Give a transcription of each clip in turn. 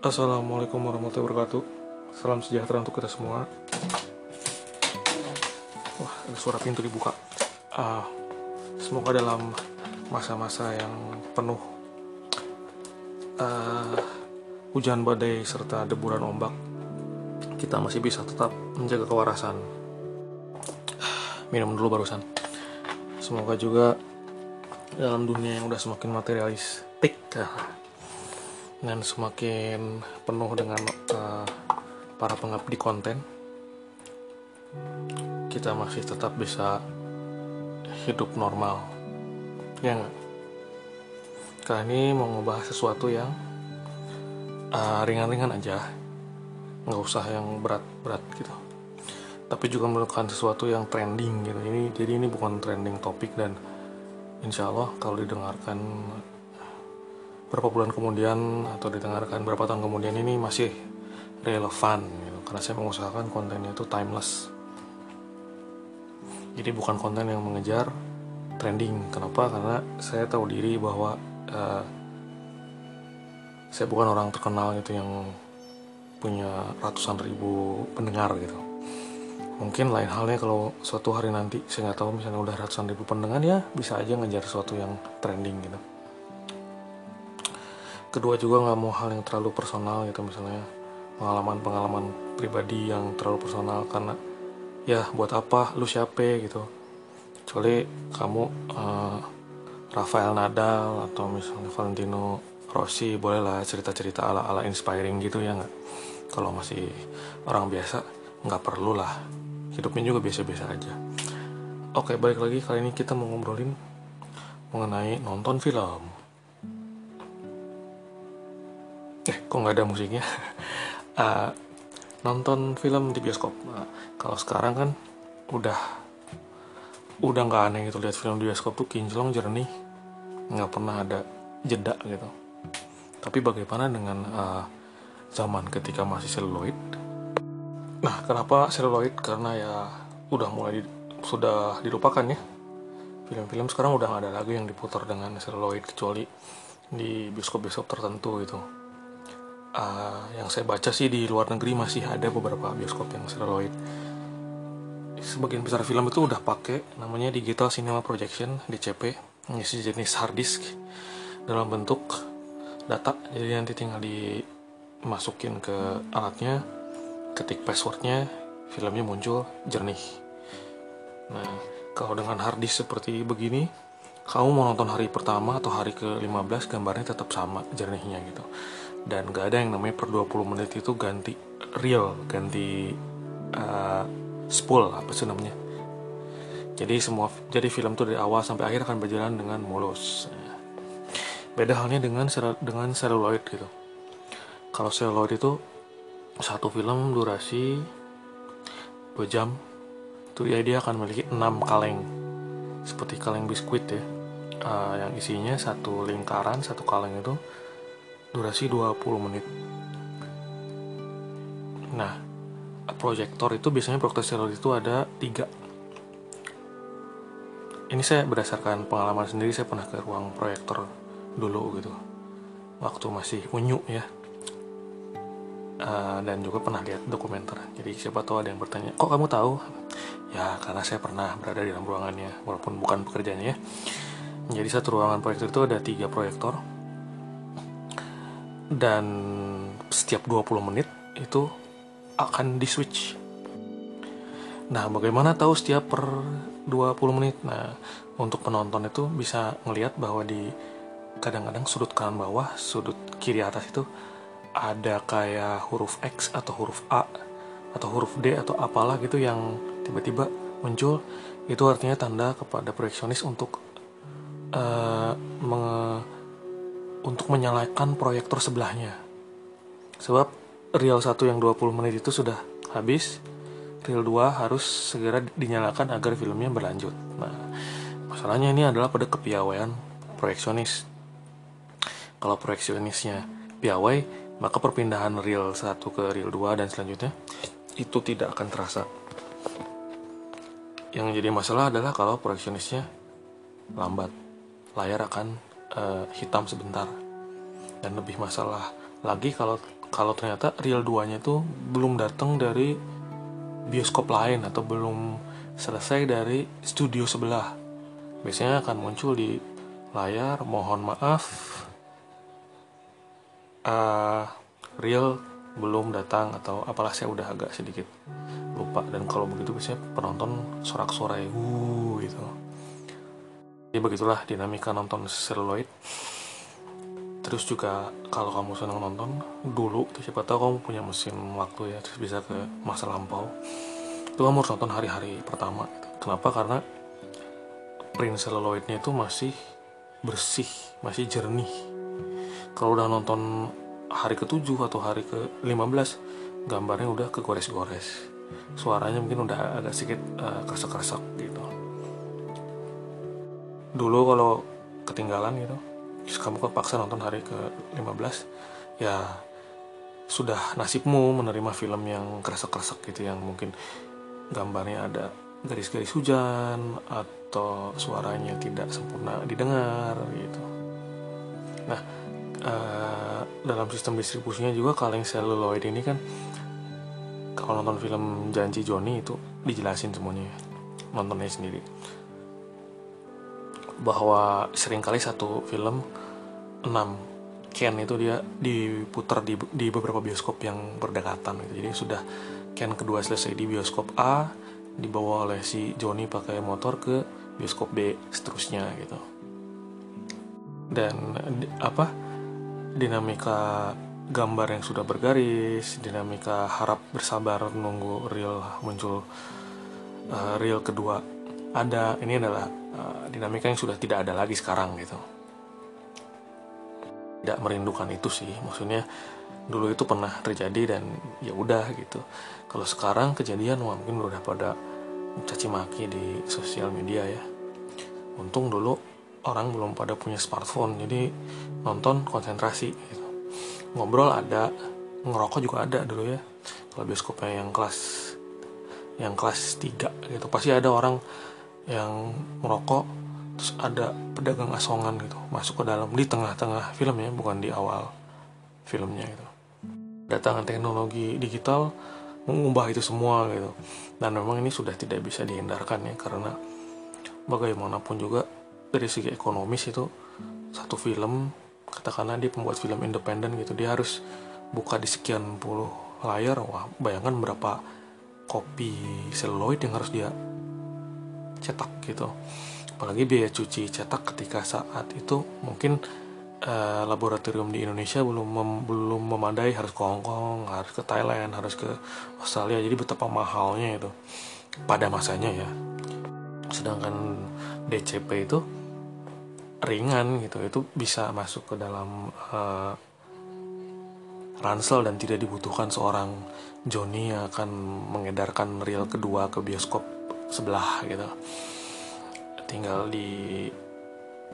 Assalamualaikum warahmatullahi wabarakatuh. Salam sejahtera untuk kita semua. Wah, ada suara pintu dibuka. Ah, Semoga dalam masa-masa yang penuh ah, Hujan badai serta deburan ombak Kita masih bisa tetap menjaga kewarasan. Minum dulu barusan. Semoga juga dalam dunia yang udah semakin materialistik ah, dan semakin penuh dengan uh, para pengabdi konten kita masih tetap bisa hidup normal. Ya nggak? Kali ini mau ngebahas sesuatu yang uh, ringan-ringan aja. Nggak usah yang berat-berat gitu. Tapi juga merupakan sesuatu yang trending gitu. Ini jadi ini bukan trending topik dan insya Allah kalau didengarkan berapa bulan kemudian atau didengarkan berapa tahun kemudian ini masih relevan gitu. karena saya mengusahakan kontennya itu timeless. Jadi bukan konten yang mengejar trending. Kenapa? Karena saya tahu diri bahwa uh, saya bukan orang terkenal gitu yang punya ratusan ribu pendengar gitu. Mungkin lain halnya kalau suatu hari nanti saya nggak tahu misalnya udah ratusan ribu pendengar ya bisa aja ngejar sesuatu yang trending gitu kedua juga nggak mau hal yang terlalu personal gitu misalnya pengalaman-pengalaman pribadi yang terlalu personal karena ya buat apa? Lu siapa? gitu. Kecuali kamu uh, Rafael Nadal atau misalnya Valentino Rossi bolehlah cerita-cerita ala-ala inspiring gitu ya nggak? Kalau masih orang biasa nggak perlu lah. Hidupnya juga biasa-biasa aja. Oke balik lagi kali ini kita mau ngobrolin mengenai nonton film eh kok nggak ada musiknya? Uh, nonton film di bioskop. Nah, kalau sekarang kan udah udah nggak aneh gitu lihat film di bioskop tuh kinclong jernih nggak pernah ada jeda gitu. Tapi bagaimana dengan uh, zaman ketika masih seluloid? Nah kenapa seluloid? Karena ya udah mulai di, sudah dilupakan ya. Film-film sekarang udah nggak ada lagi yang diputar dengan seluloid kecuali di bioskop-bioskop tertentu gitu uh, yang saya baca sih di luar negeri masih ada beberapa bioskop yang celluloid sebagian besar film itu udah pakai namanya digital cinema projection DCP ini sejenis hard disk dalam bentuk data. Jadi nanti tinggal dimasukin ke alatnya ketik passwordnya filmnya muncul jernih. Nah kalau dengan hard disk seperti begini kamu mau nonton hari pertama atau hari ke-15 gambarnya tetap sama jernihnya gitu dan gak ada yang namanya per 20 menit itu ganti real ganti uh, spool apa sih namanya. Jadi semua jadi film tuh dari awal sampai akhir akan berjalan dengan mulus. Beda halnya dengan dengan celluloid gitu. Kalau celluloid itu satu film durasi 2 jam tuh ya dia akan memiliki 6 kaleng. Seperti kaleng biskuit ya. Uh, yang isinya satu lingkaran satu kaleng itu durasi 20 menit. Nah proyektor itu biasanya proyektor steroid itu ada tiga. Ini saya berdasarkan pengalaman sendiri saya pernah ke ruang proyektor dulu gitu. Waktu masih unyu ya. Uh, dan juga pernah lihat dokumenter. Jadi siapa tahu ada yang bertanya kok kamu tahu? Ya karena saya pernah berada di dalam ruangannya walaupun bukan pekerjaannya ya. Jadi satu ruangan proyektor itu ada tiga proyektor dan setiap 20 menit itu akan di switch nah bagaimana tahu setiap per 20 menit? Nah untuk penonton itu bisa ngelihat bahwa di kadang-kadang sudut kanan bawah sudut kiri atas itu ada kayak huruf X atau huruf A atau huruf D atau apalah gitu yang tiba-tiba muncul. Itu artinya tanda kepada proyeksionis untuk uh, untuk menyalakan proyektor sebelahnya. Sebab reel 1 yang 20 menit itu sudah habis, reel 2 harus segera dinyalakan agar filmnya berlanjut. Nah, masalahnya ini adalah pada kepiawaian proyeksionis. Kalau proyeksionisnya piawai, maka perpindahan reel 1 ke reel 2 dan selanjutnya itu tidak akan terasa. Yang jadi masalah adalah kalau proyeksionisnya lambat, layar akan uh, hitam sebentar. Dan lebih masalah lagi kalau kalau ternyata real 2 nya itu belum datang dari bioskop lain atau belum selesai dari studio sebelah. Biasanya akan muncul di layar mohon maaf uh, real belum datang atau apalah saya udah agak sedikit lupa. Dan kalau begitu biasanya penonton sorak-sorai wuh gitu ya begitulah dinamika nonton seluloid terus juga kalau kamu senang nonton dulu siapa tahu kamu punya mesin waktu ya terus bisa ke masa lampau. Itu kamu harus nonton hari-hari pertama gitu. kenapa? Karena print celluloidnya itu masih bersih masih jernih. Kalau udah nonton hari ke-7 atau hari ke-15 gambarnya udah kegores-gores. Suaranya mungkin udah agak sedikit uh, kresek-kresek gitu dulu kalau ketinggalan gitu terus kamu kepaksa nonton hari ke-15 ya sudah nasibmu menerima film yang kresek-kresek gitu yang mungkin gambarnya ada garis-garis hujan atau suaranya tidak sempurna didengar gitu. Nah, uh, dalam sistem distribusinya juga kaleng celluloid ini kan kalau nonton film Janji Joni itu dijelasin semuanya nontonnya sendiri bahwa sering kali satu film 6 Ken itu dia diputar di, di beberapa bioskop yang berdekatan gitu. jadi sudah Ken kedua selesai di bioskop A dibawa oleh si Johnny pakai motor ke bioskop B seterusnya gitu dan apa dinamika gambar yang sudah bergaris dinamika harap bersabar menunggu real muncul uh, real kedua ada ini adalah uh, dinamika yang sudah tidak ada lagi sekarang gitu. Tidak merindukan itu sih. Maksudnya dulu itu pernah terjadi dan ya udah gitu. Kalau sekarang kejadian wah mungkin udah pada caci maki di sosial media ya. Untung dulu orang belum pada punya smartphone jadi nonton konsentrasi gitu. ngobrol ada ngerokok juga ada dulu ya. Kalau bioskopnya yang kelas yang kelas 3 gitu pasti ada orang yang merokok terus ada pedagang asongan gitu masuk ke dalam di tengah-tengah filmnya bukan di awal filmnya gitu. Datangan teknologi digital mengubah itu semua gitu. Dan memang ini sudah tidak bisa dihindarkan ya karena bagaimanapun juga dari segi ekonomis itu satu film katakanlah dia pembuat film independen gitu dia harus buka di sekian puluh layar wah bayangkan berapa kopi seluloid yang harus dia cetak gitu. Apalagi biaya cuci cetak ketika saat itu mungkin uh, laboratorium di Indonesia belum mem, belum memadai harus ke Hong Kong harus ke Thailand harus ke Australia jadi betapa mahalnya itu pada masanya ya. Sedangkan DCP itu ringan gitu itu bisa masuk ke dalam uh, ransel dan tidak dibutuhkan seorang Johnny yang akan mengedarkan reel kedua ke bioskop sebelah gitu. Tinggal di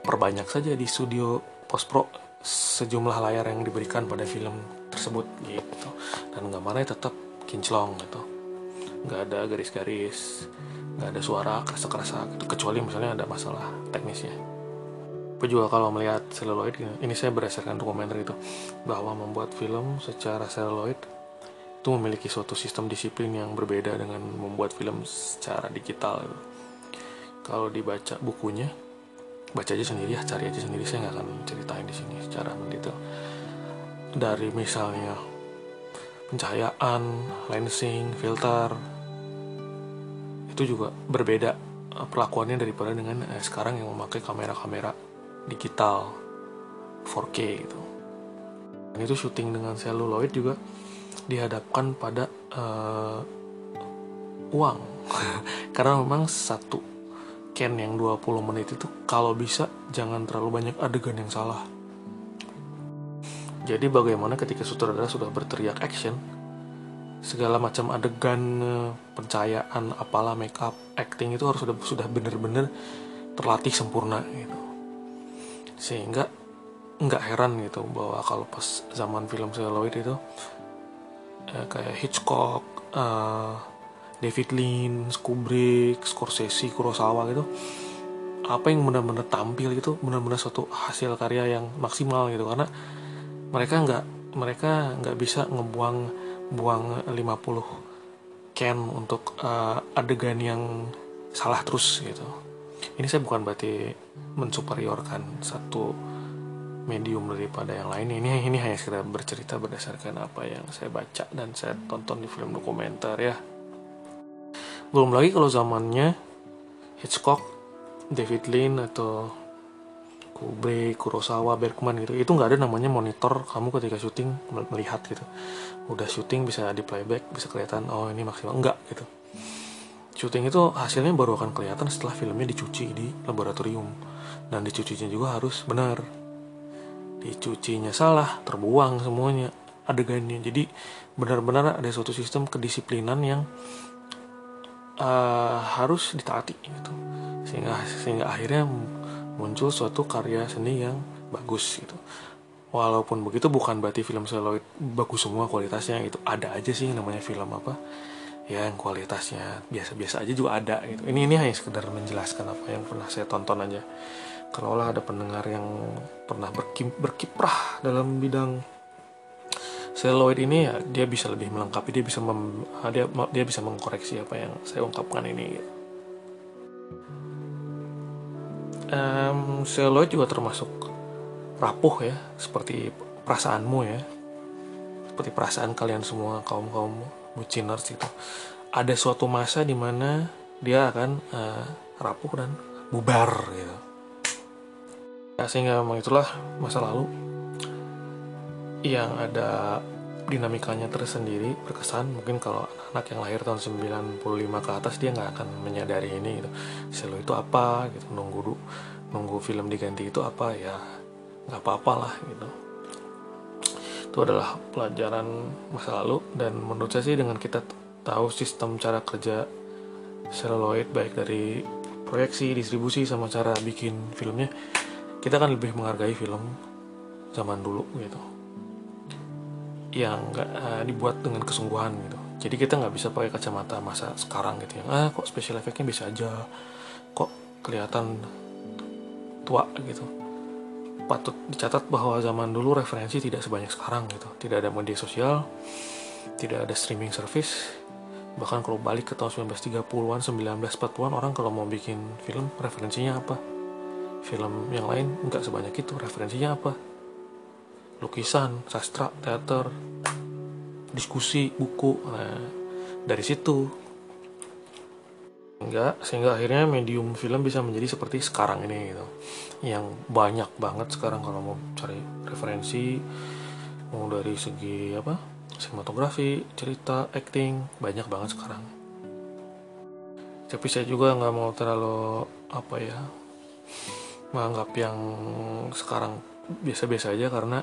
perbanyak saja di studio post pro sejumlah layar yang diberikan pada film tersebut gitu. Dan gambarnya tetap kinclong gitu. Nggak ada garis-garis nggak ada suara kerasa-kerasa gitu. kecuali misalnya ada masalah teknisnya tapi juga kalau melihat celluloid ini saya berdasarkan dokumenter itu bahwa membuat film secara celluloid itu memiliki suatu sistem disiplin yang berbeda dengan membuat film secara digital. Kalau dibaca bukunya baca aja sendiri ya cari aja sendiri. Saya nggak akan ceritain di sini secara mendetail dari misalnya pencahayaan lensing filter itu juga berbeda eh, perlakuannya daripada dengan eh, sekarang yang memakai kamera-kamera digital 4K gitu. Dan itu syuting dengan celluloid juga dihadapkan pada uh, uang karena memang satu Ken yang 20 menit itu kalau bisa jangan terlalu banyak adegan yang salah. Jadi bagaimana ketika sutradara sudah berteriak action, segala macam adegan pencahayaan, apalah make up, acting itu harus sudah sudah benar-benar terlatih sempurna gitu. Sehingga nggak heran gitu bahwa kalau pas zaman film celluloid itu eh, kayak Hitchcock, uh, David Lynch, Kubrick, Scorsese, Kurosawa gitu. Apa yang benar-benar tampil gitu benar-benar suatu hasil karya yang maksimal gitu. Karena mereka nggak mereka nggak bisa ngebuang buang 50 can untuk uh, adegan yang salah terus gitu. Ini saya bukan berarti mensuperiorkan satu medium daripada yang lain. Ini ini hanya sekedar bercerita berdasarkan apa yang saya baca dan saya tonton di film dokumenter ya. Belum lagi kalau zamannya Hitchcock David Lean atau Kubrick, Kurosawa, Bergman gitu. Itu nggak ada namanya monitor kamu ketika syuting melihat gitu. Udah syuting bisa di playback bisa kelihatan oh ini maksimal. Enggak gitu. Syuting itu hasilnya baru akan kelihatan setelah filmnya dicuci di laboratorium. Dan dicucinya juga harus benar dicucinya salah terbuang semuanya adegannya. Jadi benar-benar ada suatu sistem kedisiplinan yang uh, harus ditaati gitu. Sehingga sehingga akhirnya muncul suatu karya seni yang bagus gitu. Walaupun begitu bukan berarti film seloid bagus semua kualitasnya itu ada aja sih namanya film apa ya yang kualitasnya biasa-biasa aja juga ada gitu. Ini ini hanya sekedar menjelaskan apa yang pernah saya tonton aja kalau lah ada pendengar yang pernah berkiprah dalam bidang seloid ini ya dia bisa lebih melengkapi dia bisa mem, dia dia bisa mengkoreksi apa yang saya ungkapkan ini um, seloid juga termasuk rapuh ya seperti perasaanmu ya. Seperti perasaan kalian semua kaum kaum buciners itu ada suatu masa di mana dia akan uh, rapuh dan bubar gitu ya, sehingga memang itulah masa lalu yang ada dinamikanya tersendiri berkesan. Mungkin kalau anak yang lahir tahun 95 ke atas dia nggak akan menyadari ini gitu. Selo itu apa gitu. Nunggu nunggu film diganti itu apa ya nggak apa-apa lah gitu. Itu adalah pelajaran masa lalu. Dan menurut saya sih dengan kita tahu sistem cara kerja seluloid baik dari proyeksi distribusi sama cara bikin filmnya kita akan lebih menghargai film zaman dulu gitu. Yang nggak uh, dibuat dengan kesungguhan gitu. Jadi kita nggak bisa pakai kacamata masa sekarang gitu ya. Ah kok special effectnya bisa aja. Kok kelihatan tua gitu. Patut dicatat bahwa zaman dulu referensi tidak sebanyak sekarang gitu. Tidak ada media sosial tidak ada streaming service. Bahkan kalau balik ke tahun 1930-an 1940-an orang kalau mau bikin film referensinya apa film yang lain nggak sebanyak itu referensinya apa lukisan, sastra, teater, diskusi, buku. Nah, dari situ enggak sehingga akhirnya medium film bisa menjadi seperti sekarang ini gitu. Yang banyak banget sekarang kalau mau cari referensi mau dari segi apa? sinematografi, cerita, acting, banyak banget sekarang. Tapi saya juga nggak mau terlalu apa ya menganggap yang sekarang biasa-biasa aja karena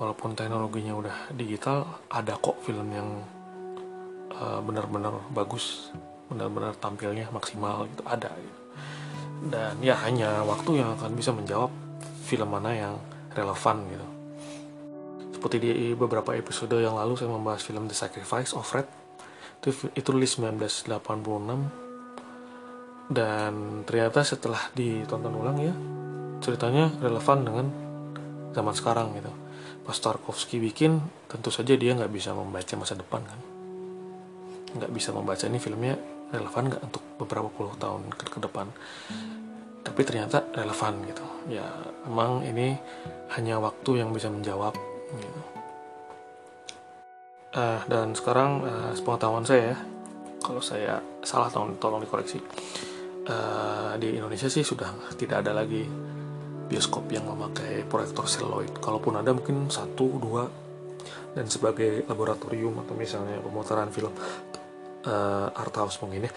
walaupun teknologinya udah digital ada kok film yang uh, benar-benar bagus benar-benar tampilnya maksimal gitu ada gitu. dan ya hanya waktu yang akan bisa menjawab film mana yang relevan gitu. Seperti di beberapa episode yang lalu saya membahas film The Sacrifice of Red. Itu, itu rilis 1986 dan ternyata setelah ditonton ulang ya ceritanya relevan dengan zaman sekarang gitu. Pas Tarkovsky bikin tentu saja dia nggak bisa membaca masa depan kan. Nggak bisa membaca ini filmnya relevan nggak untuk beberapa puluh tahun ke, ke depan. Tapi ternyata relevan gitu. Ya emang ini hanya waktu yang bisa menjawab gitu. Uh, dan sekarang uh, sepengetahuan saya ya. Kalau saya salah tolong tolong dikoreksi uh, di Indonesia sih sudah tidak ada lagi bioskop yang memakai proyektor seluloid. Kalaupun ada mungkin satu dua dan sebagai laboratorium atau misalnya pemutaran film uh, art house mungkin ya.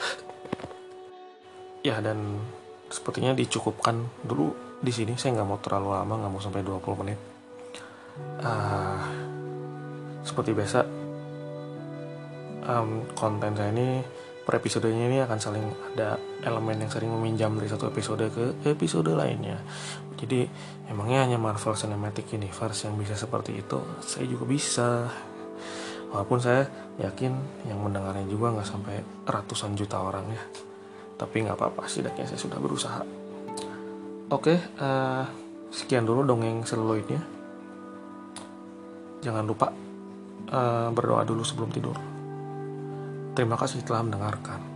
Ya dan sepertinya dicukupkan dulu di sini. Saya nggak mau terlalu lama, nggak mau sampai 20 menit. Uh, seperti biasa um, konten saya ini per episodenya ini akan saling ada elemen yang sering meminjam dari satu episode ke episode lainnya. Jadi emangnya hanya Marvel Cinematic Universe yang bisa seperti itu? Saya juga bisa. Walaupun saya yakin yang mendengarnya juga nggak sampai ratusan juta orang ya. Tapi nggak apa-apa, setidaknya saya sudah berusaha. Oke, uh, sekian dulu dongeng seluloidnya. jangan lupa uh, berdoa dulu sebelum tidur. Terima kasih telah mendengarkan.